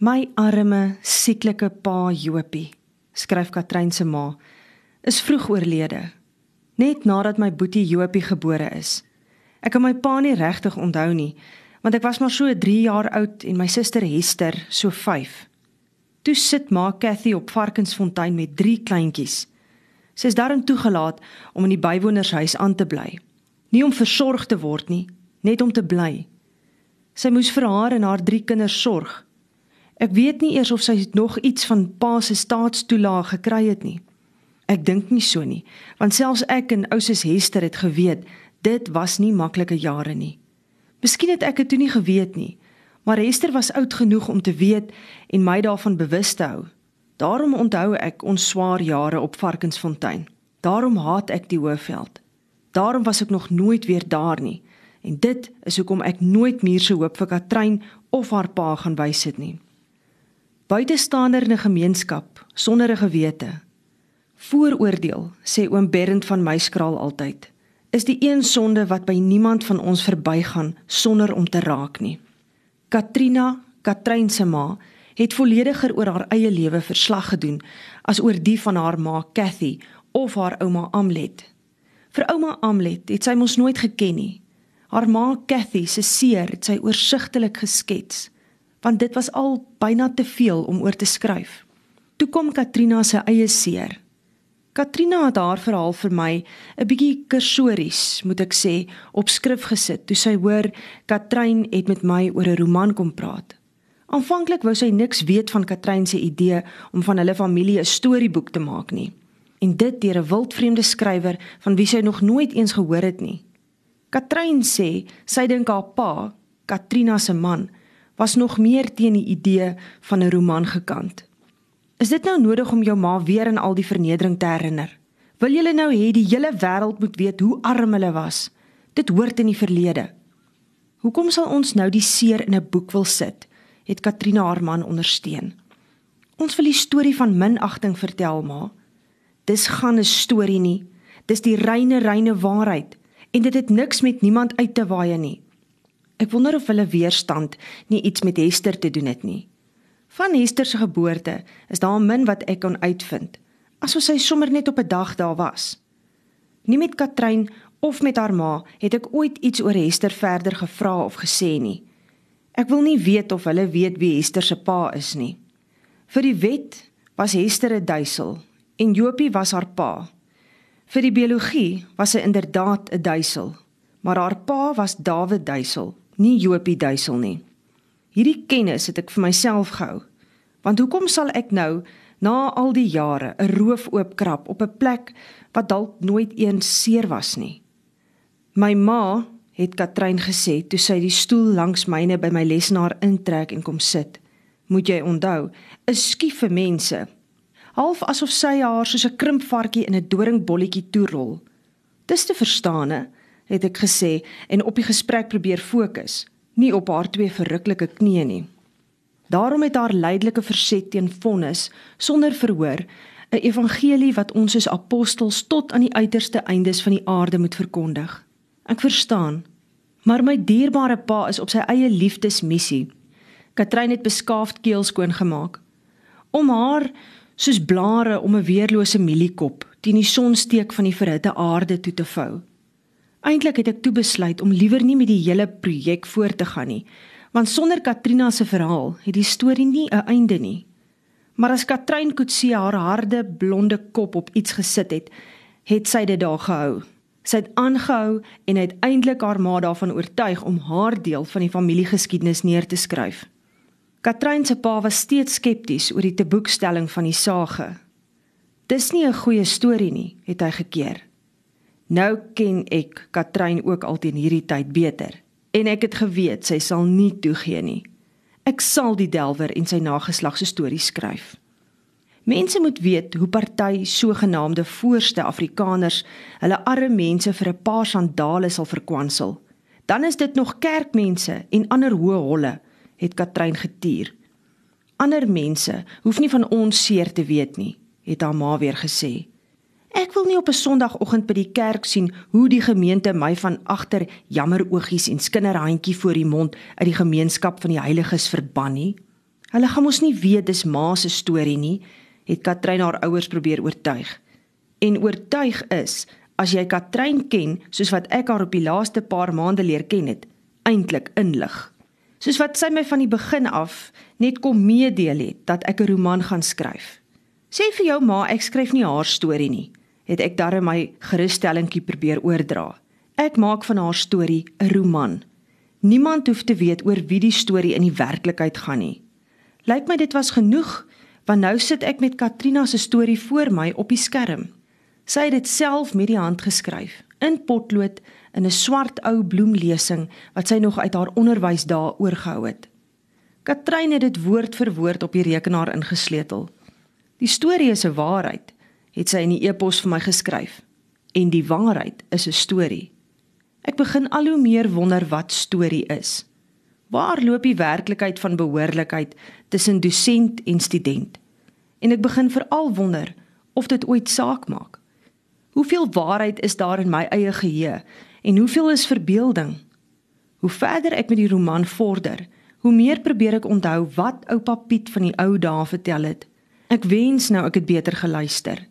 My arme, sieklike pa Jopie, skryf Katrein se ma, is vroeg oorlede, net nadat my boetie Jopie gebore is. Ek kan my pa nie regtig onthou nie, want ek was maar so 3 jaar oud en my suster Hester so 5. Toe sit ma Cathy op Varkensfontein met 3 kleintjies. Sy is daarin toegelaat om in die bywonershuis aan te bly. Nie om versorg te word nie, net om te bly. Sy moes vir haar en haar 3 kinders sorg. Ek weet nie eers of sy nog iets van pa se staatstoelaag gekry het nie. Ek dink nie so nie, want selfs ek en ousus Hester het geweet dit was nie maklike jare nie. Miskien het ek dit toe nie geweet nie, maar Hester was oud genoeg om te weet en my daarvan bewus te hou. Daarom onthou ek ons swaar jare op Varkensfontein. Daarom haat ek die Hoëveld. Daarom was ek nog nooit weer daar nie. En dit is hoekom ek nooit meer se hoop vir Katrein of haar pa gaan wys dit nie buitestander in 'n gemeenskap sonder 'n gewete. Vooroordeel, sê oom Berend van Meiskraal altyd, is die een sonde wat by niemand van ons verbygaan sonder om te raak nie. Katrina, Katrein se ma, het vollediger oor haar eie lewe verslag gedoen as oor die van haar ma Cathy of haar ouma Amlet. Vir ouma Amlet het sy mos nooit geken nie. Haar ma Cathy se seer het sy oorsigtelik geskets want dit was al byna te veel om oor te skryf. Toe kom Katrina se eie seer. Katrina het haar verhaal vir my 'n bietjie kursories, moet ek sê, op skrif gesit toe sy hoor Katrein het met my oor 'n roman kom praat. Aanvanklik wou sy niks weet van Katrein se idee om van hulle familie 'n storieboek te maak nie. En dit deur 'n wildvreemde skrywer van wie sy nog nooit eens gehoor het nie. Katrein sê sy dink haar pa, Katrina se man, was nog meer teen die idee van 'n roman gekant. Is dit nou nodig om jou ma weer aan al die vernedering te herinner? Wil jy nou hê die hele wêreld moet weet hoe arm hulle was? Dit hoort in die verlede. Hoekom sal ons nou die seer in 'n boek wil sit? Het Katrina haar man ondersteun. Ons wil die storie van minagting vertel, ma. Dis gaan 'n storie nie. Dis die reine reine waarheid en dit het niks met niemand uit te waai nie. Ek wonder of hulle weerstand nie iets met Hester te doen het nie. Van Hester se geboorte is daar min wat ek kon uitvind, asof sy sommer net op 'n dag daar was. Nie met Katrein of met haar ma het ek ooit iets oor Hester verder gevra of gesê nie. Ek wil nie weet of hulle weet wie Hester se pa is nie. Vir die wet was Hester 'n duisel en Jopie was haar pa. Vir die biologie was sy inderdaad 'n duisel, maar haar pa was Dawid Duisel nie Jopie duisel nie. Hierdie kennis het ek vir myself gehou. Want hoekom sal ek nou na al die jare 'n roof oopkrap op 'n plek wat dalk nooit eens seer was nie? My ma het Katrein gesê toe sy die stoel langs myne by my lesenaar intrek en kom sit. Moet jy onthou, 'n skief vir mense. Half asof sy haar soos 'n krimpvarkie in 'n doringbolletjie toerol. Dis te verstaane het ek gesê en op die gesprek probeer fokus, nie op haar twee verruklike knieë nie. Daarom het haar leidelike verset teen vonnis sonder verhoor 'n evangelie wat ons as apostels tot aan die uiterste eindes van die aarde moet verkondig. Ek verstaan, maar my dierbare pa is op sy eie liefdesmissie. Katrein het beskaafd keel skoon gemaak om haar soos blare om 'n weerlose mieliekop teen die sonsteek van die verhitte aarde toe te vou. Eintlik het ek toe besluit om liewer nie met die hele projek voort te gaan nie, want sonder Katrina se verhaal het die storie nie 'n einde nie. Maar as Katrein Kutse haar harde blonde kop op iets gesit het, het sy dit daar gehou. Sy het aangehou en uiteindelik haar ma daarvan oortuig om haar deel van die familiegeskiedenis neer te skryf. Katrein se pa was steeds skepties oor die teboekstelling van die sage. Dis nie 'n goeie storie nie, het hy gekeer. Nou ken ek Katrein ook al teen hierdie tyd beter en ek het geweet sy sal nie toegee nie. Ek sal die delwer en sy nageslag se stories skryf. Mense moet weet hoe party sogenaamde voorste Afrikaners hulle arme mense vir 'n paar sandale sal verkwansel. Dan is dit nog kerkmense en ander hoë holle, het Katrein getuur. Ander mense hoef nie van ons seer te weet nie, het haar ma weer gesê. Ek wil nie op 'n Sondagoggend by die kerk sien hoe die gemeente my van agter jammer oogies en skinderhandjie voor die mond uit die gemeenskap van die heiliges verban nie. Hulle gaan mos nie weet dis ma se storie nie, het Katrein haar ouers probeer oortuig. En oortuig is as jy Katrein ken soos wat ek haar op die laaste paar maande leer ken het, eintlik inlig. Soos wat sy my van die begin af net kom meedeel het dat ek 'n roman gaan skryf. Sê vir jou ma ek skryf nie haar storie nie, het ek darm my gerusstellingkie probeer oordra. Ek maak van haar storie 'n roman. Niemand hoef te weet oor wie die storie in die werklikheid gaan nie. Lyk my dit was genoeg want nou sit ek met Katrina se storie voor my op die skerm. Sy het dit self met die hand geskryf in potlood in 'n swart ou bloemlesing wat sy nog uit haar onderwysdae oorgehou het. Katrein het dit woord vir woord op die rekenaar ingesleutel. Die storie is 'n waarheid, het sy in die e-pos vir my geskryf. En die waarheid is 'n storie. Ek begin al hoe meer wonder wat storie is. Waar loop die werklikheid van behoorlikheid tussen dosent en student? En ek begin veral wonder of dit ooit saak maak. Hoeveel waarheid is daar in my eie geheue en hoeveel is verbeelding? Hoe verder ek met die roman vorder, hoe meer probeer ek onthou wat oupa Piet van die ou dae vertel het. Ek wens nou ek het beter geluister.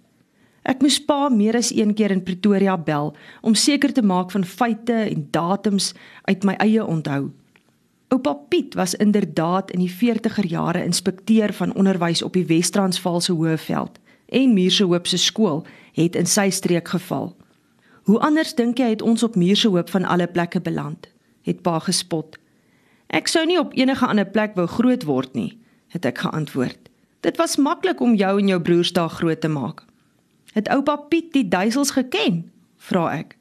Ek moes pa meer as een keer in Pretoria bel om seker te maak van feite en datums uit my eie onthou. Oupa Piet was inderdaad in die 40er jare inspekteur van onderwys op die Wes-Transvaalse Hoëveld en Muurshoop se skool het in sy streek geval. Hoe anders dink jy het ons op Muurshoop van alle plekke beland? Het pa gespot. Ek sou nie op enige ander plek wou groot word nie, het ek geantwoord. Dit was maklik om jou en jou broers daar groot te maak. Het oupa Piet die duisels geken? vra ek.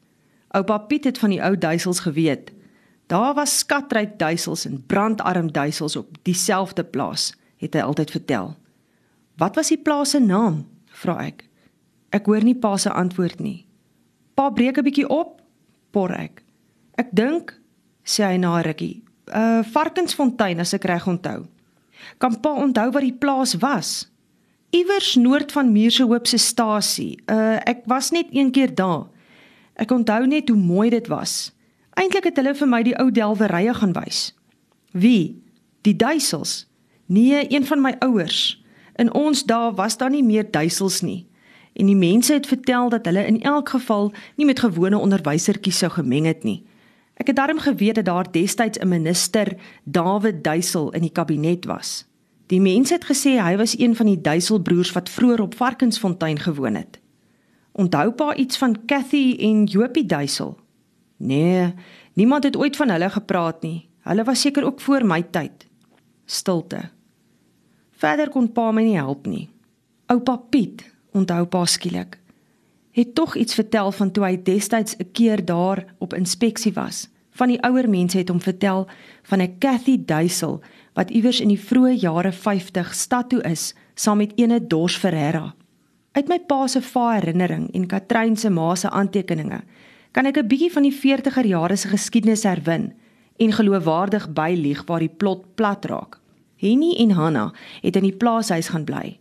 Oupa Piet het van die ou duisels geweet. Daar was skatryk duisels en brandarm duisels op dieselfde plaas, het hy altyd vertel. Wat was die plaas se naam? vra ek. Ek hoor nie pa se antwoord nie. Pa breek 'n bietjie op, por ek. Ek dink, sê hy na rukkie, 'n uh, varkensfontein as ek reg onthou. Kan pa onthou wat die plaas was? Iewers noord van Muurshoop se stasie. Uh ek was net een keer daar. Ek onthou net hoe mooi dit was. Eintlik het hulle vir my die ou delwerye gaan wys. Wie? Die duisels? Nee, een van my ouers. In ons dae was daar nie meer duisels nie. En die mense het vertel dat hulle in elk geval nie met gewone onderwysertjies sou gemeng het nie. Ek het daarom geweet dat daar destyds 'n minister, Dawid Duisel, in die kabinet was. Die mense het gesê hy was een van die Duiselbroers wat vroeër op Varkensfontein gewoon het. Onthou pa iets van Cathy en Jopie Duisel? Nee, niemand het ooit van hulle gepraat nie. Hulle was seker ook voor my tyd. Stilte. Verder kon pa my nie help nie. Oupa Piet, onthou pa skielik, het tog iets vertel van toe hy destyds 'n keer daar op inspeksie was. Van die ouer mense het hom vertel van 'n Cathy Duisel wat iewers in die vroeë jare 50 stad toe is saam met ene Dors Ferreira. Uit my pa se va herinnering en Katrein se ma se aantekeninge kan ek 'n bietjie van die 40er jare se geskiedenis herwin en geloofwaardig bylieg waar die plot plat raak. Henny en Hanna het in die plaashuis gaan bly.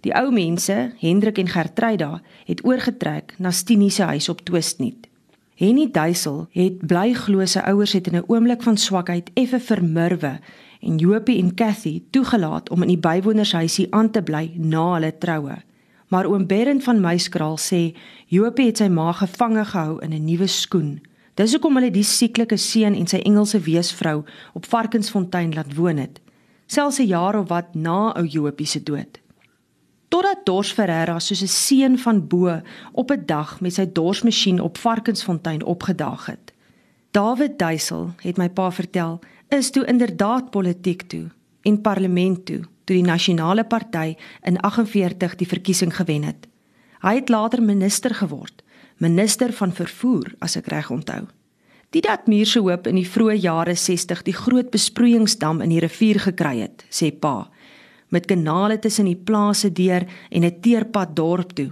Die ou mense, Hendrik en Gertruida, het oorgetrek na Stinie se huis op Twistnet. Henny Duisel het bly glo sy ouers het in 'n oomblik van swakheid effe vermurwe en Jopie en Cathy toegelaat om in die bywonershuisie aan te bly na hulle troue. Maar oom Berend van Muiskraal sê Jopie het sy ma gevange gehou in 'n nuwe skoen. Dis hoekom hulle die sieklike seun en sy Engelse weesvrou op Varkensfontein laat woon het, selfs 'n jaar of wat na ou Jopie se dood. Totdat Dors Ferreira soos 'n seun van bo op 'n dag met sy dorsmasjien op Varkensfontein opgedaag het. David Duisel het my pa vertel, is toe inderdaad politiek toe en parlement toe toe die nasionale party in 48 die verkiesing gewen het. Hy het later minister geword, minister van vervoer as ek reg onthou. Dit dat Muurse Hoop in die vroeë jare 60 die groot besproeiingsdam in die rivier gekry het, sê pa, met kanale tussen die plase deur en 'n teerpad dorp toe.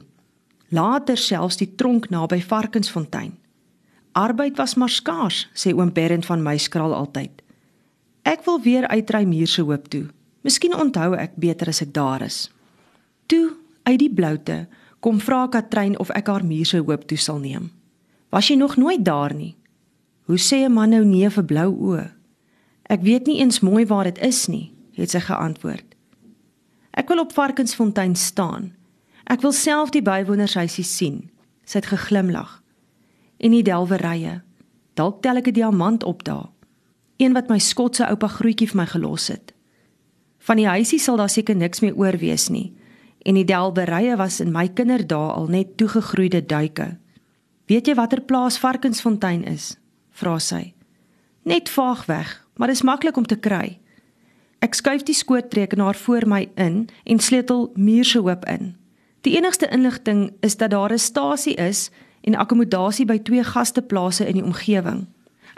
Later selfs die tronk naby Varkensfontein. Arbeid was maar skaars, sê oom Berend van Muiskraal altyd. Ek wil weer uitry Muurse Hoop toe, Miskien onthou ek beter as ek daar is. Toe uit die bloute kom vra Katrein of ek haar muur se hoop toe sal neem. Was jy nog nooit daar nie? Hoe sê 'n man nou nee vir blou oë? Ek weet nie eens mooi waar dit is nie, het sy geantwoord. Ek wil op Varkensfontein staan. Ek wil self die bywonershuisie sien. Sy het geglimlag. En die delwerye. Dalk tel ek 'n diamant op daar. Een wat my Skotse oupa grootjie vir my gelos het. Van die huisie sal daar seker niks meer oor wees nie. En die delwerye was in my kinderdae al net toegegroeide duike. Weet jy watter plaas Varkensfontein is? vra sy. Net vaag weg, maar dis maklik om te kry. Ek skuif die skootrekenaar voor my in en sleutel muurse hoop in. Die enigste inligting is dat daar 'n stasie is en akkommodasie by twee gasteplase in die omgewing.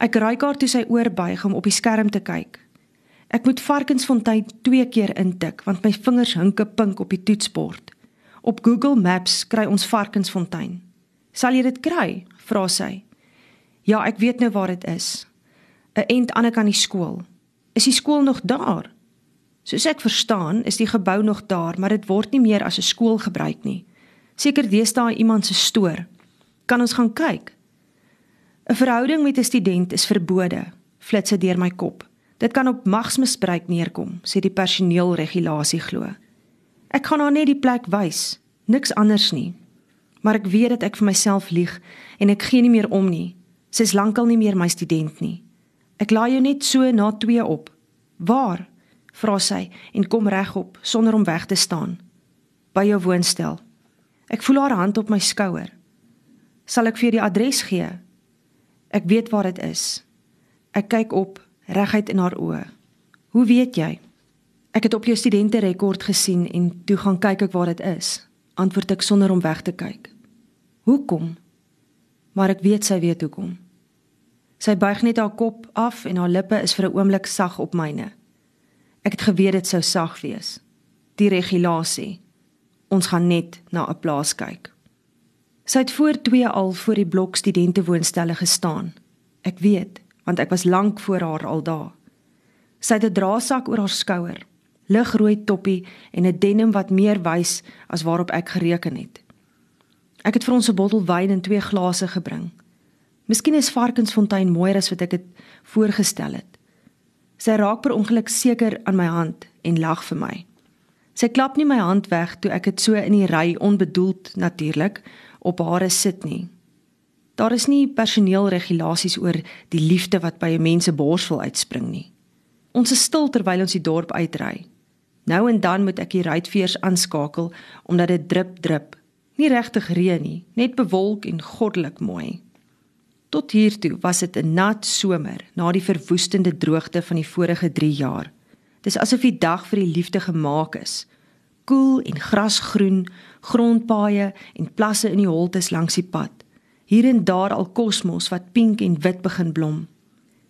Ek raai kaart toe sy oorbuig om op die skerm te kyk. Ek moet Varkensfontein twee keer intik want my vingers hinke pink op die toetsbord. Op Google Maps kry ons Varkensfontein. "Sal jy dit kry?" vra sy. "Ja, ek weet nou waar dit is. 'n Ent aan die kant die skool." Is die skool nog daar? Soos ek verstaan, is die gebou nog daar, maar dit word nie meer as 'n skool gebruik nie. Seker deesdae iemand se stoor. Kan ons gaan kyk? 'n Verhouding met 'n student is verbode, flitse deur my kop. Dit kan op magsmisbruik neerkom, sê die personeelregulasie glo. Ek gaan haar net die plek wys, niks anders nie. Maar ek weet dat ek vir myself lieg en ek gee nie meer om nie. Sy's lankal nie meer my student nie. Ek laai jou net so na 2 op. Waar? vra sy en kom regop sonder om weg te staan. By jou woonstel. Ek voel haar hand op my skouer. Sal ek vir die adres gee? Ek weet waar dit is. Ek kyk op reguit in haar oë. Hoe weet jy? Ek het op jou studente rekord gesien en toe gaan kyk ek waar dit is. Antwoord ek sonder om weg te kyk. Hoekom? Maar ek weet sy weet hoekom. Sy buig net haar kop af en haar lippe is vir 'n oomblik sag op myne. Ek het geweet dit sou sag wees. Die regulasie. Ons gaan net na 'n plaas kyk. Sy het voor twee al voor die blok studente woonstelle gestaan. Ek weet, want ek was lank voor haar al daar. Sy het 'n draasak oor haar skouer, ligrooi toppie en 'n denim wat meer wys as waarop ek gereken het. Ek het vir ons 'n bottel wyn en twee glase gebring. Miskien is Varkensfontein mooier as wat ek dit voorgestel het. Sy raak per ongeluk seker aan my hand en lag vir my. Sy klap nie my hand weg toe ek dit so in die ry onbedoeld natuurlik op hare sit nie. Daar is nie personeelregulasies oor die liefde wat by 'n mens se bors wil uitspring nie. Ons is stil terwyl ons die dorp uitry. Nou en dan moet ek die ruitveers aanskakel omdat dit drup drup. Nie regtig reën nie, net bewolk en goddelik mooi. Tot hiertoe was dit 'n nat somer na die verwoestende droogte van die vorige 3 jaar. Dis asof die dag vir die liefde gemaak is. Koel en grasgroen, grondpaaie en plasse in die holtes langs die pad. Hier en daar al kosmos wat pink en wit begin blom.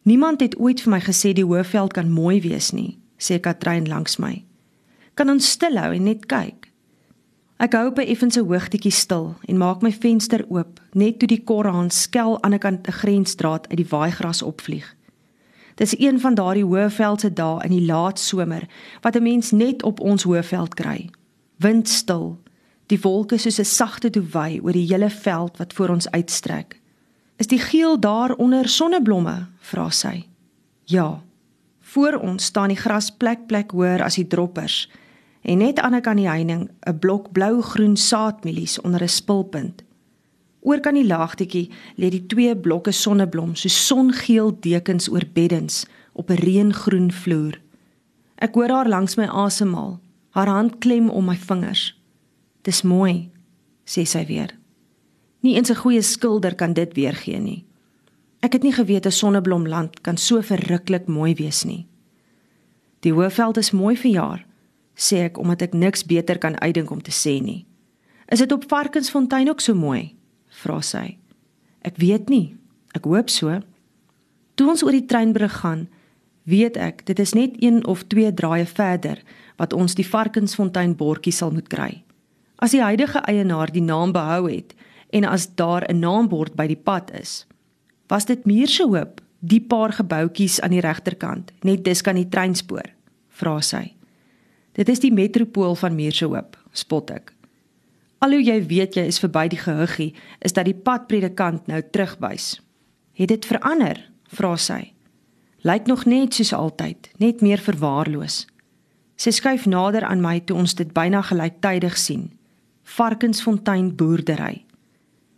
Niemand het ooit vir my gesê die Hoëveld kan mooi wees nie, sê Katrein langs my. Kan ons stilhou en net kyk? Ek hou op 'n effense hoogtetjie stil en maak my venster oop, net toe die korhaan skel aan 'n kant 'n grensdraad uit die waaigras opvlieg. Dis een van daardie hoë veldse dae in die laat somer wat 'n mens net op ons hoë veld kry. Windstil, die wolke soos 'n sagte doewy oor die hele veld wat voor ons uitstrek. Is die geel daar onder sonneblomme? vra sy. Ja. Voor ons staan die gras plek plek hoër as die droppers en net aan die kant die heining 'n blok blou-groen saadmielies onder 'n spulpunt. Oor kan die laagtetjie lê die twee blokke sonneblom so songeel dekens oor beddens op 'n reëngroen vloer. Ek hoor haar langs my asemhaal, haar hand klem om my vingers. Dis mooi, sê sy weer. Nie eens 'n goeie skilder kan dit weergee nie. Ek het nie geweet 'n sonneblomland kan so verruklik mooi wees nie. Die Hoëveld is mooi vir jaar sê ek omdat ek niks beter kan uitdink om te sê nie. Is dit op Varkensfontein ook so mooi? Vra sy. Ek weet nie. Ek hoop so. Toe ons oor die treinbrug gaan, weet ek dit is net een of twee draaie verder wat ons die Varkensfontein bordjie sal moet kry. As die huidige eienaar die naam behou het en as daar 'n naambord by die pad is, was dit Muurse Hoop, die paar gebouetjies aan die regterkant, net dis kan die treinspoor, vra sy. Dit is die metropool van Muursehoop, spot ek. Al hoe jy weet jy is verby die gehuggie, is dat die padpredikant nou terugwys. Het dit verander? vra sy. Lyk nog net soos altyd, net meer verwaarloos. Sy skuif nader aan my toe ons dit byna gelyktydig sien. Varkensfontein boerdery.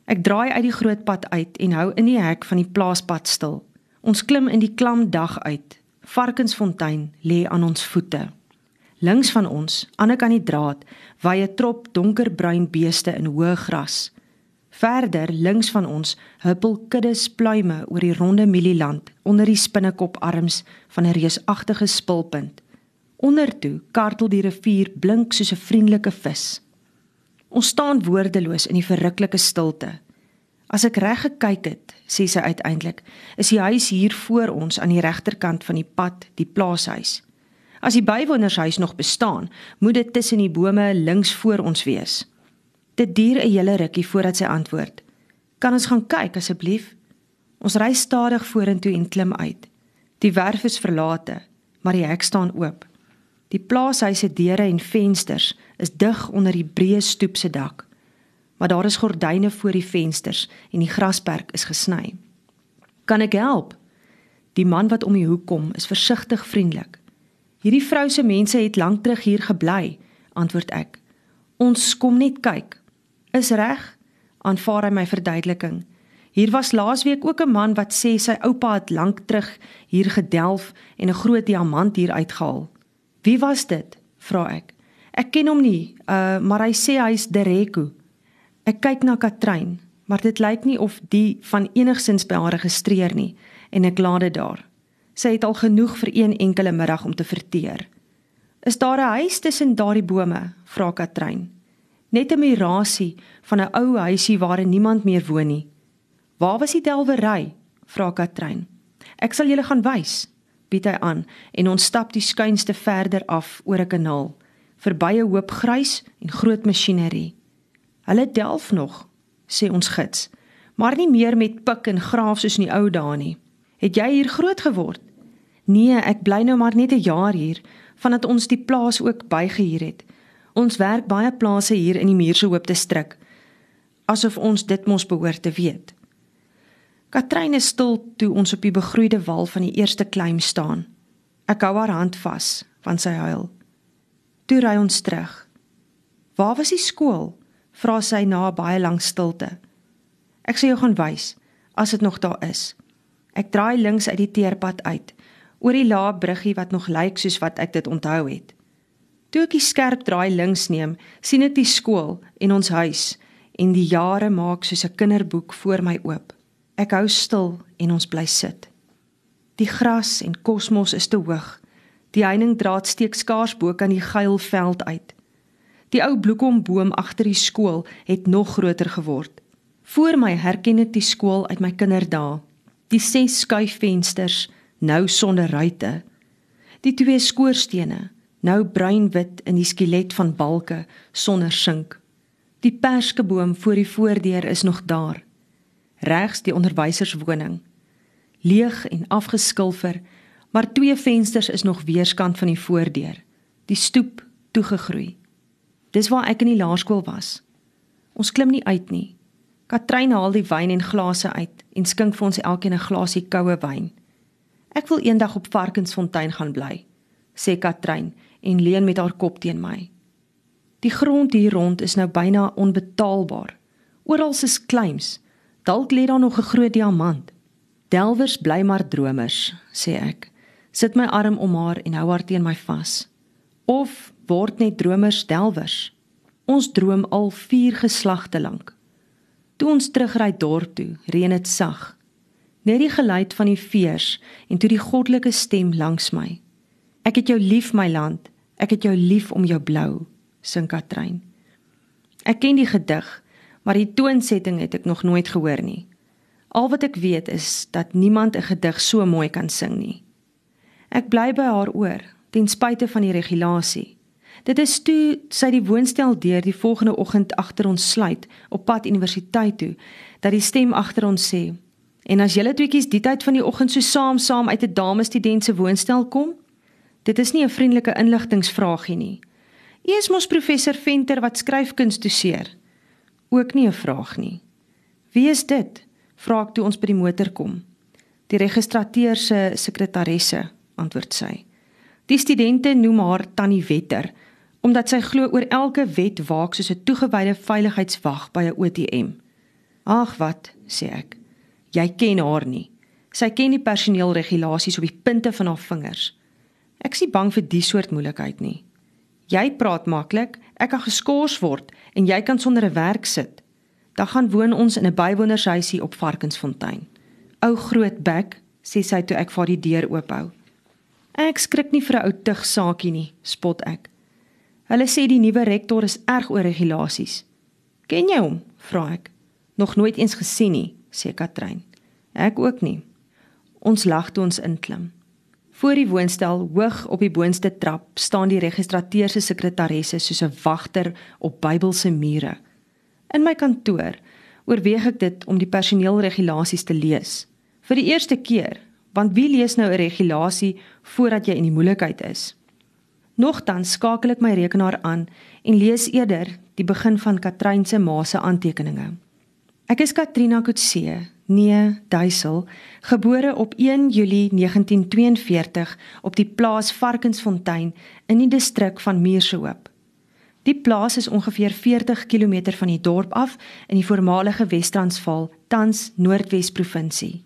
Ek draai uit die groot pad uit en hou in die hek van die plaaspad stil. Ons klim in die klam dag uit. Varkensfontein lê aan ons voete. Links van ons, aan die kant die draad, waai 'n trop donkerbruin beeste in hoë gras. Verder links van ons huppel kuddes pluime oor die ronde mielieland onder die spinnekoparms van 'n reusagtige spulpunt. Ondertoe kartel die rivier blink soos 'n vriendelike vis. Ons staan woordeloos in die verruklike stilte. As ek reg gekyk het, sê sy uiteindelik, is die huis hier voor ons aan die regterkant van die pad, die plaashuis. As die bywonershuis nog bestaan, moet dit tussen die bome links voor ons wees. Dit duur 'n hele rukkie voordat sy antwoord. Kan ons gaan kyk asseblief? Ons ry stadig vorentoe en klim uit. Die werf is verlate, maar die hek staan oop. Die plaashuis se deure en vensters is dig onder die breë stoep se dak. Maar daar is gordyne voor die vensters en die grasperk is gesny. Kan ek help? Die man wat om die hoek kom, is versigtig vriendelik. Hierdie vrou se mense het lank terug hier gebly, antwoord ek. Ons kom net kyk. Is reg? Aanvaar hy my verduideliking. Hier was laasweek ook 'n man wat sê sy oupa het lank terug hier gedelf en 'n groot diamant hier uitgehaal. Wie was dit? vra ek. Ek ken hom nie, uh, maar hy sê hy's Dereko. Ek kyk na Katrein, maar dit lyk nie of die van enigsins by haar geregistreer nie en ek laat dit daar. Sy het al genoeg vir een enkele middag om te verteer. Is daar 'n huis tussen daardie bome? vra Katrein. Net 'n mirasie van 'n ou huisie waarin niemand meer woon nie. Waar was die delwery? vra Katrein. Ek sal julle gaan wys, bied hy aan en ons stap die skuinste verder af oor 'n kanaal, verby 'n hoop grys en groot masjinerie. Hulle delf nog, sê ons gids, maar nie meer met pik en graaf soos in die ou dae nie. Het jy hier groot geword? Nee, ek bly nou maar net 'n jaar hier, vandat ons die plaas ook bygehuur het. Ons werk baie plase hier in die Muurse Hoop distrik, asof ons dit mos behoort te weet. Katrein is stil toe ons op die begroeide wal van die eerste klim staan. Ek hou haar hand vas, want sy huil. Toe ry ons terug. Waar was die skool? vra sy na 'n baie lang stilte. Ek sê jou gaan wys as dit nog daar is. Ek draai links uit die teerpad uit, oor die lae bruggie wat nog lyk soos wat ek dit onthou het. Toe ek die skerp draai links neem, sien ek die skool en ons huis en die jare maak soos 'n kinderboek voor my oop. Ek hou stil en ons bly sit. Die gras en kosmos is te hoog. Die heiningdraad steek skaars bo kan die geil veld uit. Die ou bloekomboom agter die skool het nog groter geword. Voor my herken ek die skool uit my kinderdae die ses skuifvensters nou sonder ruite. Die twee skoorstene nou bruinwit in die skelet van balke sonder sink. Die perskeboom voor die voordeur is nog daar regs die onderwyserswoning. Leeg en afgeskilfer maar twee vensters is nog weerskant van die voordeur. Die stoep toegegroei. Dis waar ek in die laerskool was. Ons klim nie uit nie Katrein haal die wyn en glase uit en skink vir ons elkeen 'n glasie koue wyn. Ek wil eendag op Varkensfontein gaan bly, sê Katrein en leun met haar kop teen my. Die grond hier rond is nou byna onbetaalbaar. Oral is claims. Dalk lê daar nog 'n groot diamant. Delwers bly maar dromers, sê ek. Sit my arm om haar en hou haar teen my vas. Of word net dromers delwers? Ons droom al 4 geslagte lank. Toe ons terugry dorp toe, reën dit sag. Net die geluid van die veers en toe die goddelike stem langs my. Ek het jou lief my land, ek het jou lief om jou blou, sing Katrein. Ek ken die gedig, maar die toonsetting het ek nog nooit gehoor nie. Al wat ek weet is dat niemand 'n gedig so mooi kan sing nie. Ek bly by haar oor ten spyte van die regulasie. Dit is toe sy die woonstel deur die volgende oggend agter ons sluit op pad universiteit toe dat die stem agter ons sê: "En as julle tweeetjies die tyd van die oggend so saam saam uit 'n damesstudent se woonstel kom, dit is nie 'n vriendelike inligtingvragie nie. Is mos professor Venter wat skryfkuns doseer. Ook nie 'n vraag nie. Wie is dit? vra ek toe ons by die motor kom. Die registrateur se sekretaresse, antwoord sy. Die studente noem haar Tannie Wetter omdat sy glo oor elke wet waak soos 'n toegewyde veiligheidswag by 'n OTM. Ag wat, sê ek. Jy ken haar nie. Sy ken die personeelregulasies op die punte van haar vingers. Ek is nie bang vir die soort moeilikheid nie. Jy praat maklik, ek kan geskort word en jy kan sonder 'n werk sit. Dan gaan woon ons in 'n bywonershuisie op Varkensfontein. Ou groot bek, sê sy toe ek vir die deur oophou. Ek skrik nie vir 'n ou tug saakie nie, spot ek. Hulle sê die nuwe rektor is erg oor regulasies. Ken jy hom? vra ek. Nog nooit eens gesien nie, sê Katrein. Ek ook nie. Ons lag toe ons inklim. Voor die woonstel, hoog op die boonste trap, staan die registrateur se sekretaresse soos 'n wagter op Bybelse mure. In my kantoor oorweeg ek dit om die personeelregulasies te lees. Vir die eerste keer, want wie lees nou 'n regulasie voordat jy in die moeilikheid is? Nogtans skakel ek my rekenaar aan en lees eerder die begin van Katrein se ma se aantekeninge. Ek is Katrina Kutse, nee, Duisel, gebore op 1 Julie 1942 op die plaas Varkensfontein in die distrik van Muurshoop. Die plaas is ongeveer 40 km van die dorp af in die voormalige Wes-Transvaal, tans Noordwes provinsie.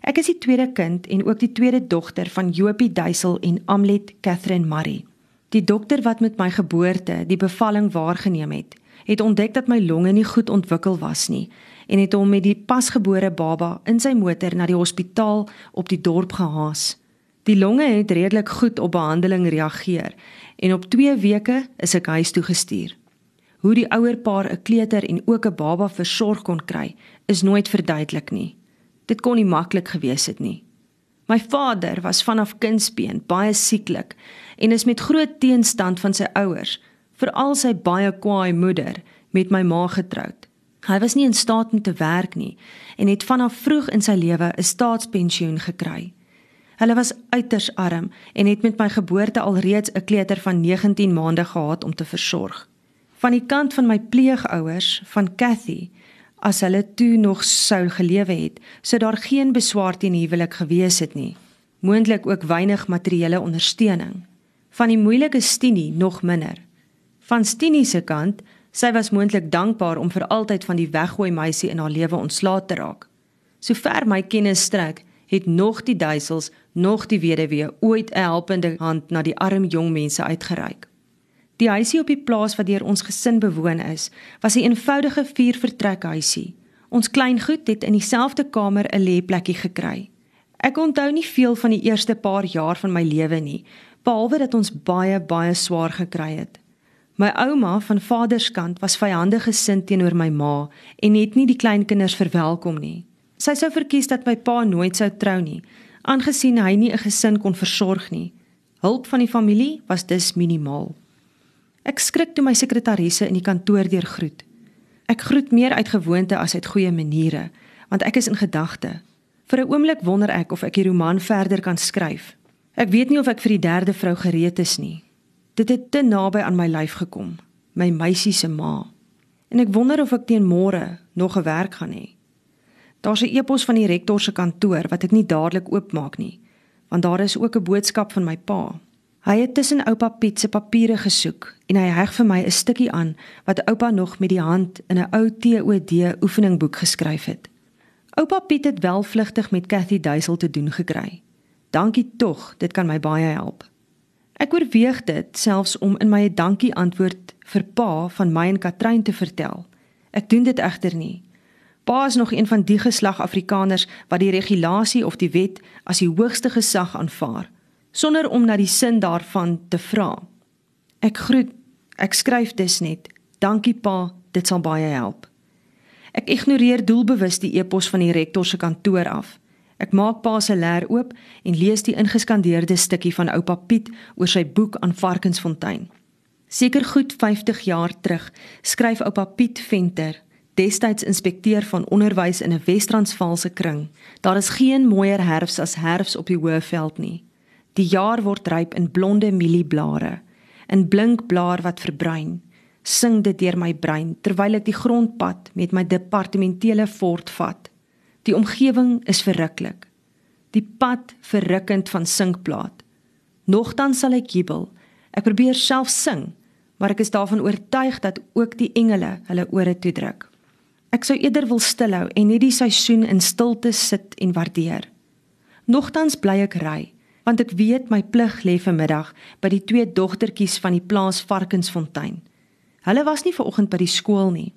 Ek is die tweede kind en ook die tweede dogter van Jopie Duisel en Amlet Catherine Murray. Die dokter wat met my geboorte die bevalling waargeneem het, het ontdek dat my longe nie goed ontwikkel was nie en het hom met die pasgebore baba in sy motor na die hospitaal op die dorp gehaas. Die longe het redelik goed op behandeling reageer en op 2 weke is ek huis toe gestuur. Hoe die ouer paar 'n kleuter en ook 'n baba versorg kon kry, is nooit verduidelik nie. Dit kon nie maklik gewees het nie. My vader was vanaf kindsbeen baie sieklik en is met groot teenstand van sy ouers, veral sy baie kwaai moeder, met my ma getroud. Hy was nie in staat om te werk nie en het vanaf vroeg in sy lewe 'n staatspensioen gekry. Hulle was uiters arm en het met my geboorte alreeds 'n kleuter van 19 maande gehad om te versorg. Van die kant van my pleegouers, van Cathy, as hulle toe nog sou gelewe het, sou daar geen beswaar teen huwelik gewees het nie. Moontlik ook weinig materiële ondersteuning. Van die moeilike Stinie nog minder. Van Stinie se kant Sy was moontlik dankbaar om vir altyd van die weggooi meisie in haar lewe ontslae te raak. Sover my kennis strek, het nog die duisels, nog die weduwee ooit 'n helpende hand na die arm jong mense uitgereik. Die huisie op die plaas wat deur ons gesin bewoon is, was 'n eenvoudige vier-vertrekhuisie. Ons klein goed het in dieselfde kamer 'n lêplekkie gekry. Ek onthou nie veel van die eerste paar jaar van my lewe nie, behalwe dat ons baie baie swaar gekry het. My ouma van vaderskant was vyandig gesind teenoor my ma en het nie die kleinkinders verwelkom nie. Sy sou verkies dat my pa nooit sou trou nie, aangesien hy nie 'n gesin kon versorg nie. Hulp van die familie was dus minimaal. Ek skrik toe my sekretaresse in die kantoor deur groet. Ek groet meer uit gewoonte as uit goeie maniere, want ek is in gedagte. Vir 'n oomblik wonder ek of ek die roman verder kan skryf. Ek weet nie of ek vir die derde vrou gereed is nie. Dit het te naby aan my lyf gekom, my meisie se ma. En ek wonder of ek teen môre nog 'n werk gaan hê. Daar's 'n e-pos van die rektor se kantoor wat ek nie dadelik oopmaak nie, want daar is ook 'n boodskap van my pa. Hy het tussen oupa Piet se papiere gesoek en hy heg vir my 'n stukkie aan wat oupa nog met die hand in 'n ou TOD oefeningboek geskryf het. Oupa Piet het wel vlugtig met Cathy Duisel te doen gekry. Dankie tog, dit kan my baie help. Ek oorweeg dit selfs om in my dankie antwoord vir pa van my en Katrein te vertel. Ek doen dit egter nie. Pa is nog een van die geslag Afrikaners wat die regulasie of die wet as die hoogste gesag aanvaar sonder om na die sin daarvan te vra. Ek groet, ek skryf dus net. Dankie pa, dit sal baie help. Ek ignoreer doelbewus die e-pos van die rektor se kantoor af. Ek maak pa se leer oop en lees die ingeskandeerde stukkie van oupa Piet oor sy boek aan Varkensfontein. Seker goed 50 jaar terug skryf oupa Piet Venter, destyds inspekteur van onderwys in 'n Wes-Transvaalse kring. Daar is geen mooier herfs as herfs op die Hoëveld nie. Die jaar word ryp in blonde mielieblare, in blink blaar wat verbruin. Sing dit deur my brein terwyl ek die grondpad met my departementele fort vat. Die omgewing is verruklik. Die pad verrukkend van sinkplaat. Nogtans sal ek jubel. Ek probeer self sing, maar ek is daarvan oortuig dat ook die engele hulle ore toedruk. Ek sou eerder wil stilhou en net die seisoen in stilte sit en waardeer. Nogtans bly ek ry, want ek weet my plig lê vanmiddag by die twee dogtertjies van die plaas Varkensfontein. Hulle was nie vanoggend by die skool nie.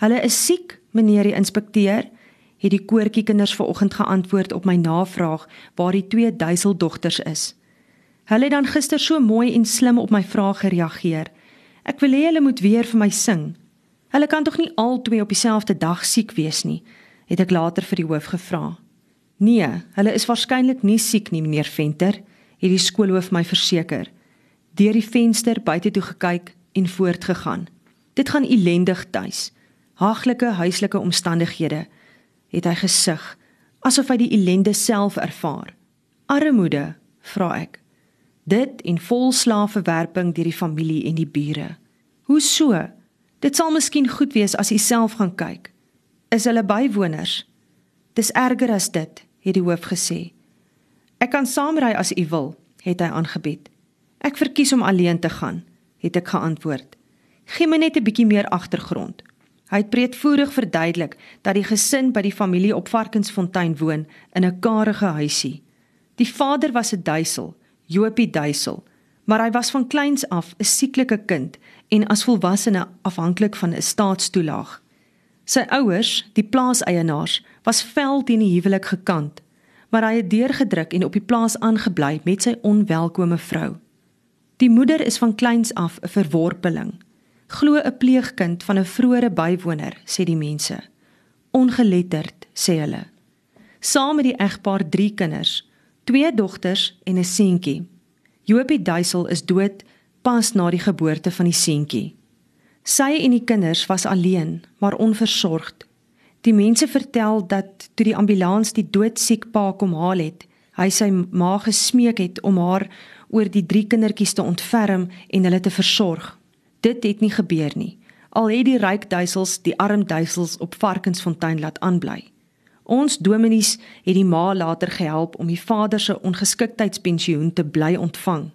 Hulle is siek, meneer die inspekteur, het die koortjie kinders vanoggend geantwoord op my navraag waar die twee duiseldogters is. Hulle het dan gister so mooi en slim op my vraag gereageer. Ek wil hê hulle moet weer vir my sing. Hulle kan tog nie al twee op dieselfde dag siek wees nie, het ek later vir die hoof gevra. Nee, hulle is waarskynlik nie siek nie, meneer Venter, het die skoolhoof my verseker. Deur die venster buite toe gekyk en voortgegaan. Dit gaan ellendig tuis. Haaglike huislike omstandighede, het hy gesug, asof hy die ellende self ervaar. Armoede, vra ek dit en vol slaafverwerping deur die familie en die bure. Hoe so? Dit sal miskien goed wees as u self gaan kyk. Is hulle bywoners? Dis erger as dit, het die hoof gesê. Ek kan saamry as u wil, het hy aangebied. Ek verkies om alleen te gaan, het ek geantwoord. Gee my net 'n bietjie meer agtergrond. Hy het breedvoerig verduidelik dat die gesin by die familie op Varkensfontein woon in 'n karige huisie. Die vader was 'n duisel Jopie Duisel, maar hy was van kleins af 'n sieklike kind en as volwassene afhanklik van 'n staatstoelaag. Sy ouers, die plaaseienaars, was vel teen die huwelik gekant, maar hy het deurgedruk en op die plaas aangebly met sy onwelkome vrou. Die moeder is van kleins af 'n verworpeling, glo 'n pleegkind van 'n vroeëre bywoner, sê die mense. Ongeletterd, sê hulle. Saam met die egpaar 3 kinders, twee dogters en 'n seentjie. Jopie Duisel is dood pas na die geboorte van die seentjie. Sy en die kinders was alleen, maar onversorgd. Die mense vertel dat toe die ambulans die doodsiek pa kom haal het, hy sy ma gesmeek het om haar oor die drie kindertjies te ontferm en hulle te versorg. Dit het nie gebeur nie. Al het die ryk duisels die arm duisels op Varkensfontein laat aanbly. Ons dominees het die ma later gehelp om die vader se ongeskiktheidspensioen te bly ontvang,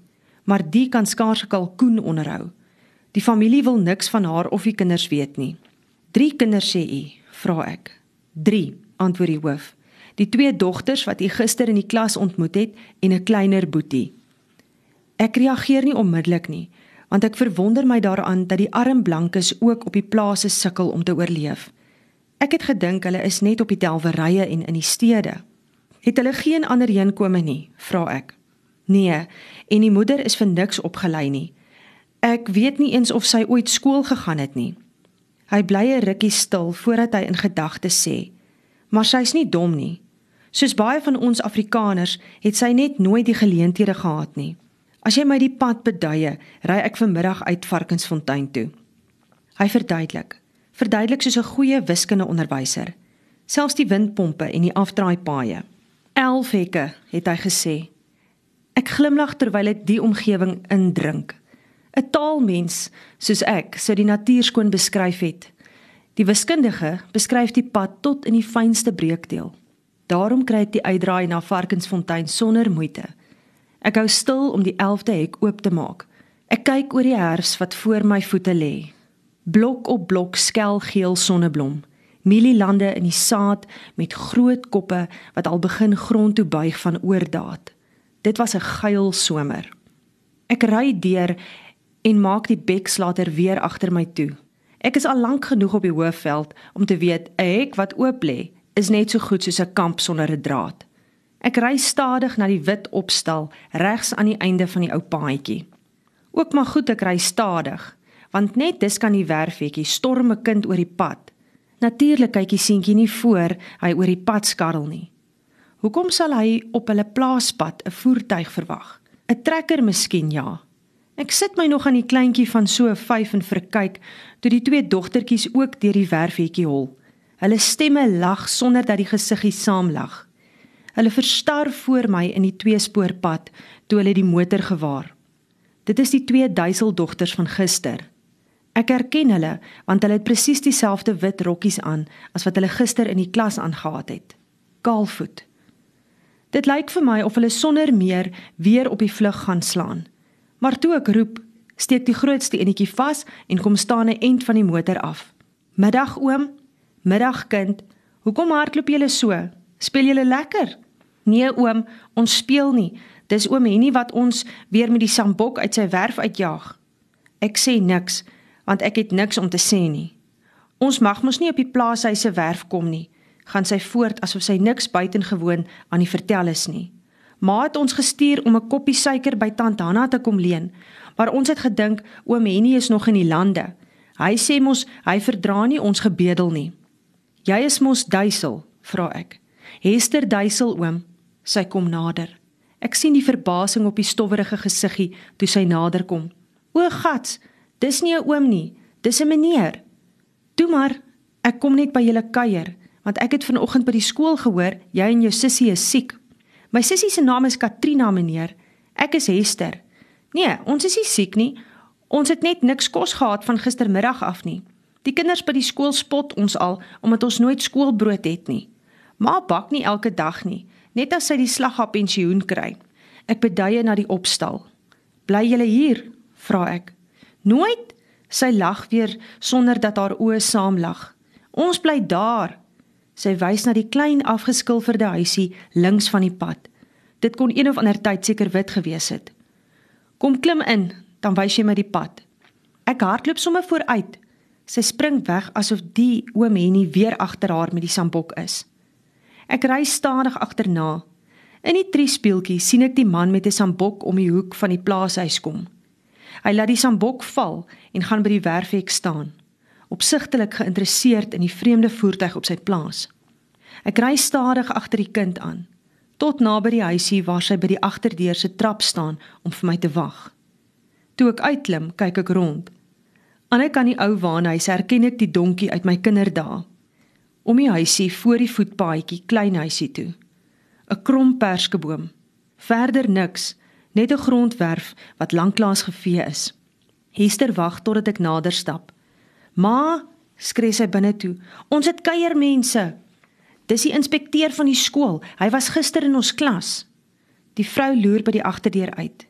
maar die kan skaars 'n kalkoen onderhou. Die familie wil niks van haar of die kinders weet nie. 3 kinders sê u, vra ek. 3, antwoord die hoof. Die twee dogters wat u gister in die klas ontmoet het en 'n kleiner boetie. Ek reageer nie onmiddellik nie, want ek verwonder my daaraan dat die arm blankes ook op die plase sukkel om te oorleef. Ek het gedink hulle is net op die delwerye en in die stede. Het hulle geen ander heenkome nie? vra ek. Nee, en die moeder is vir niks opgelei nie. Ek weet nie eens of sy ooit skool gegaan het nie. Hy bly 'n rukkie stil voordat hy in gedagtes sê: "Maar sy's nie dom nie. Soos baie van ons Afrikaners het sy net nooit die geleenthede gehad nie. As jy my die pad beduie, ry ek vanmiddag uit Varkensfontein toe." Hy verduidelik: verduidelik soos 'n goeie wiskundeonderwyser. Selfs die windpompe en die afdraaipaaie. 11 hekke, het hy gesê. Ek glimlag terwyl ek die omgewing indrink. 'n Taalmens soos ek sou die natuur skoon beskryf het. Die wiskundige beskryf die pad tot in die fynste breekdeel. Daarom kry ek die uitdraai na Varkensfontein sonder moeite. Ek hou stil om die 11de hek oop te maak. Ek kyk oor die herfs wat voor my voete lê blok op blok skelgeel sonneblom mielielande in die saad met groot koppe wat al begin grond toe buig van oordaat dit was 'n geil somer ek ry deur en maak die bekslater weer agter my toe ek is al lank genoeg op die hoofveld om te weet 'n hek wat oop lê is net so goed soos 'n kamp sonder 'n draad ek ry stadig na die wit opstal regs aan die einde van die ou paadjie ook maar goed ek ry stadig want net dis kan die werfetjie storm 'n kind oor die pad. Natuurlik kyk die seentjie nie voor hy oor die pad skarrel nie. Hoekom sal hy op hulle plaaspad 'n voertuig verwag? 'n Trekker miskien ja. Ek sit my nog aan die kleintjie van so 5 en verkyk toe die twee dogtertjies ook deur die werfetjie hol. Hulle stemme lag sonder dat die gesiggie saamlag. Hulle verstar voor my in die tweespoorpad toe hulle die motor gewaar. Dit is die twee duiseldogters van gister. Ek herken hulle want hulle het presies dieselfde wit rokkies aan as wat hulle gister in die klas aangetree het. Kaalvoet. Dit lyk vir my of hulle sonder meer weer op die vlug gaan slaan. Maar toe ek roep, steek die grootste enetjie vas en kom staan 'n end van die motor af. "Middag oom, middag kind. Hoekom hardloop julle so? Speel julle lekker?" "Nee oom, ons speel nie. Dis oom Henny wat ons weer met die sambok uit sy werf uitjaag." Ek sê niks want ek het niks om te sê nie. Ons mag mos nie op die plaashuis se werf kom nie gaan sy voort asof sy niks buitengewoon aan die vertel is nie. Ma het ons gestuur om 'n koppie suiker by tant Hanna te kom leen, maar ons het gedink oom Henny is nog in die lande. Hy sê mos hy verdra nie ons gebedel nie. Jy is mos duisel, vra ek. Hester duisel oom, sy kom nader. Ek sien die verbasing op die stowwerige gesiggie toe sy nader kom. O gats, dis nie 'n oom nie, dis 'n meneer. Toe maar, ek kom net by julle kuier want ek het vanoggend by die skool gehoor jy en jou sussie is siek. My sussie se naam is Katrina, meneer. Ek is Hester. Nee, ons is nie siek nie. Ons het net niks kos gehad van gistermiddag af nie. Die kinders by die skool spot ons al omdat ons nooit skoolbrood het nie. Ma bak nie elke dag nie, net as sy die slagga pensioen kry. Ek beduie na die opstal. Bly julle hier? vra ek. Nooit? Sy lag weer sonder dat haar oë saamlag. Ons bly daar. Sy wys na die klein afgeskilferde huisie links van die pad. Dit kon een of ander tyd seker wit gewees het. Kom klim in, dan wys jy my die pad. Ek hardloop sommer vooruit. Sy spring weg asof die oom Henny weer agter haar met die sambok is. Ek ry stadig agterna. In die triespieeltjie sien ek die man met 'n sambok om die hoek van die plaashuis kom. Hy laat die sambok val en gaan by die werfhek staan opsigtelik geïnteresseerd in die vreemde voertuig op sy plaas. Ek ry stadig agter die kind aan, tot naby die huisie waar sy by die agterdeur se trap staan om vir my te wag. Toe ek uitklim, kyk ek rond. Aan ek aan die ou waanhuis herken ek die donkie uit my kinderdae. Om die huisie voor die voetpaadjie klein huisie toe. 'n Krom perskeboom. Verder niks, net 'n grondwerf wat lanklaas gevee is. Hester wag totdat ek nader stap. "Ma," skree sy binne toe. "Ons het kuiermense." Dis die inspekteur van die skool. Hy was gister in ons klas. Die vrou loer by die agterdeur uit.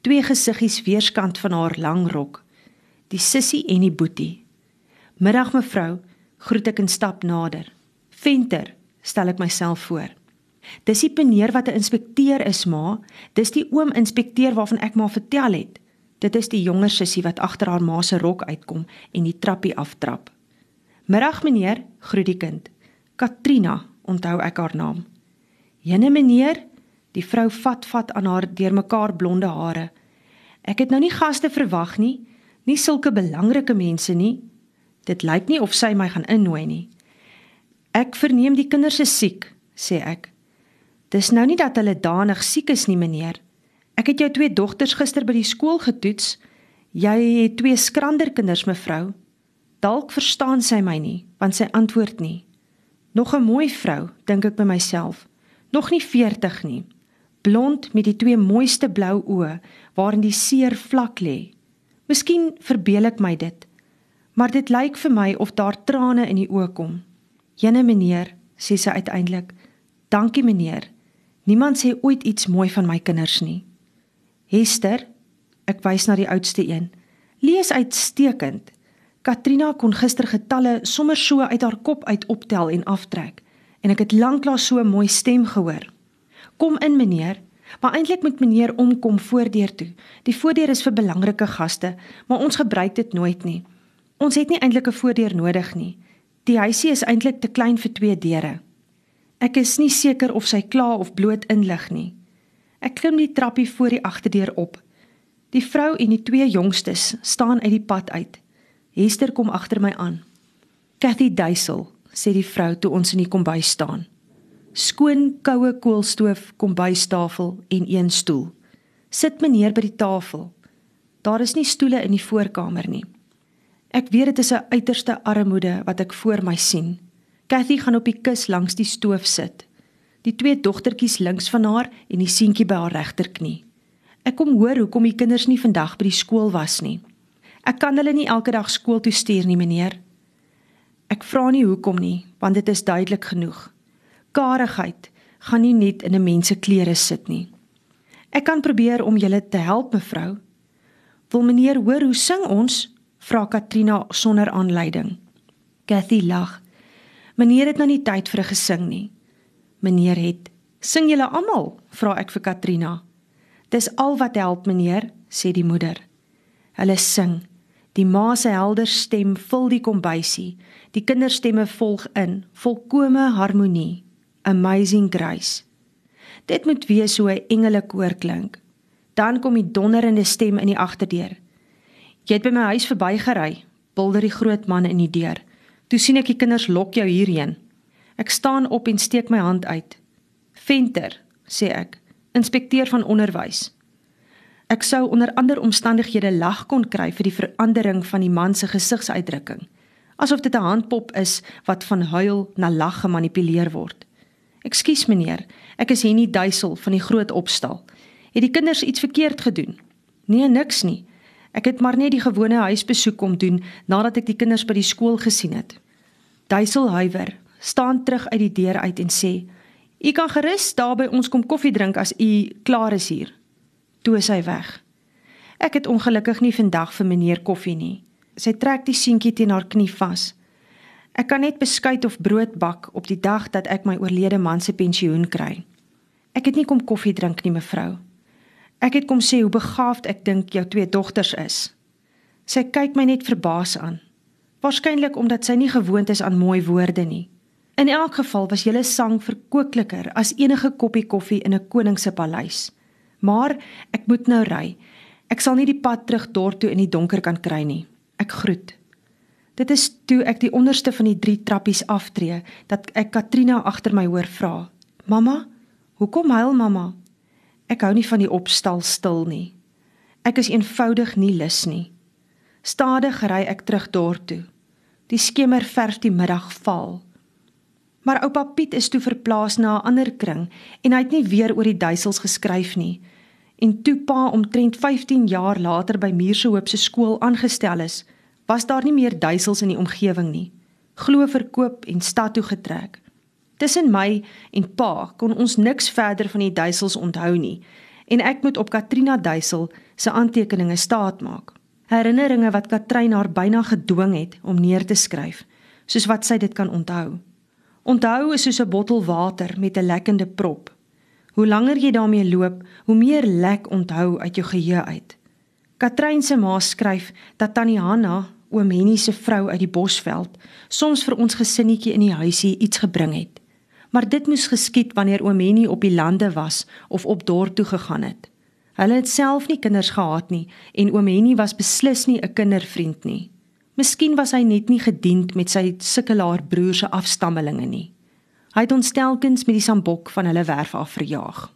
Twee gesiggies weerskant van haar lang rok. Die sussie en die boetie. "Middag mevrou," groet ek en stap nader. "Venter," stel ek myself voor. Dis die meneer wat 'n inspekteur is, ma. Dis die oom inspekteur waarvan ek maar vertel het. Dit is die jonger sussie wat agter haar ma se rok uitkom en die trappie aftrap. "Middag meneer," groet die kind. "Katrina," onthou ek haar naam. "Jene meneer," die vrou vat vat aan haar deurmekaar blonde hare. "Ek het nou nie gaste verwag nie, nie sulke belangrike mense nie. Dit lyk nie of sy my gaan innooi nie." "Ek verneem die kinders is siek," sê ek. "Dis nou nie dat hulle danig siek is nie, meneer." Ek het jou twee dogters gister by die skool getoets. Jy het twee skranderkinders, mevrou. Dalk verstaan sy my nie, want sy antwoord nie. Nog 'n mooi vrou, dink ek by myself. Nog nie 40 nie. Blond met die twee mooiste blou oë waarin die seer vlak lê. Miskien verbeel ek my dit, maar dit lyk vir my of daar trane in die oë kom. "Jene meneer," sê sy uiteindelik. "Dankie meneer. Niemand sê ooit iets mooi van my kinders nie." Hester, ek wys na die oudste een. Lees uitstekend. Katrina kon gister getalle sommer so uit haar kop uit optel en aftrek en ek het lanklaas so 'n mooi stem gehoor. Kom in meneer, maar eintlik moet meneer omkom voordeur toe. Die voordeur is vir belangrike gaste, maar ons gebruik dit nooit nie. Ons het nie eintlik 'n voordeur nodig nie. Die huisie is eintlik te klein vir twee deure. Ek is nie seker of sy kla of bloot inlig nie. Ek klim die trappie voor die agterdeur op. Die vrou en die twee jongstes staan uit die pad uit. Hester kom agter my aan. Cathy Duisel, sê die vrou toe ons in die kombuis staan. Skoon koue koolstoof, kombuistafel en een stoel. Sit meneer by die tafel. Daar is nie stoele in die voorkamer nie. Ek weet dit is 'n uiterste armoede wat ek voor my sien. Cathy gaan op die kus langs die stoof sit die twee dogtertjies links van haar en die seentjie by haar regterknie. Ek kom hoor hoekom die kinders nie vandag by die skool was nie. Ek kan hulle nie elke dag skool toe stuur nie, meneer. Ek vra nie hoekom nie, want dit is duidelik genoeg. Karigheid, gaan nie net in 'n mens se klere sit nie. Ek kan probeer om julle te help, mevrou. Wil meneer hoor hoe sing ons? vra Katrina sonder aanleiding. Kathy lag. Meneer het nou nie tyd vir 'n gesing nie. Meneer het. Sing julle almal? vra ek vir Katrina. Dis al wat help, meneer, sê die moeder. Hulle sing. Die ma se helder stem vul die kombuisie. Die kinderstemme volg in, volkomme harmonie. Amazing Grace. Dit moet wees so 'n engelekoor klink. Dan kom die donderende stem in die agterdeur. Jy het by my huis verbygery, bulder die groot man in die deur. Toe sien ek die kinders lok jou hierheen. Ek staan op en steek my hand uit. Venter, sê ek, inspekteur van onderwys. Ek sou onder ander omstandighede lag kon kry vir die verandering van die man se gesigsuitdrukking, asof dit 'n handpop is wat van huil na lag gemanipuleer word. Ekskuus meneer, ek is Henny Duisel van die groot opstal. Het die kinders iets verkeerd gedoen? Nee, niks nie. Ek het maar net die gewone huisbesoek kom doen nadat ek die kinders by die skool gesien het. Duisel huiwer, staan terug uit die deur uit en sê: "U kan gerus daar by ons kom koffie drink as u klaar is hier." Toe is hy weg. Ek het ongelukkig nie vandag vir meneer koffie nie. Sy trek die seentjie teen haar knie vas. Ek kan net beskuit of brood bak op die dag dat ek my oorlede man se pensioen kry. Ek het nie kom koffie drink nie, mevrou. Ek het kom sê hoe begaafd ek dink jou twee dogters is. Sy kyk my net verbaas aan. Waarskynlik omdat sy nie gewoond is aan mooi woorde nie. In elk geval was julle sang verkookliker as enige koppie koffie in 'n koning se paleis. Maar ek moet nou ry. Ek sal nie die pad terug dorp toe in die donker kan kry nie. Ek groet. Dit is toe ek die onderste van die drie trappies aftree dat ek Katrina agter my hoor vra: "Mamma, hoekom huil mamma?" Ek hou nie van die opstal stil nie. Ek is eenvoudig nie lus nie. Stadig ry ek terug dorp toe. Die skemer verf die middag val. Maar oupa Piet is toe verplaas na 'n ander kring en hy het nie weer oor die duisels geskryf nie. En toe pa omtrent 15 jaar later by Muursehoop se skool aangestel is, was daar nie meer duisels in die omgewing nie. Glo verkoop en stad toe getrek. Tussen my en pa kon ons niks verder van die duisels onthou nie en ek moet op Katrina Duisel se aantekeninge staatmaak herinneringe wat Katrein haar byna gedwing het om neer te skryf, soos wat sy dit kan onthou. Onthou is soos 'n bottel water met 'n lekkende prop. Hoe langer jy daarmee loop, hoe meer lek onthou uit jou geheue uit. Katrein se ma skryf dat tannie Hanna, oom Henny se vrou uit die Bosveld, soms vir ons gesinnetjie in die huisie iets gebring het. Maar dit moes geskied wanneer oom Henny op die lande was of op dorp toe gegaan het. Hulle het self nie kinders gehad nie en oom Henny was beslis nie 'n kindervriend nie. Miskien was hy net nie gediend met sy sukkelaar broer se afstammelinge nie. Hy het ons telkens met die sambok van hulle werf af verjaag.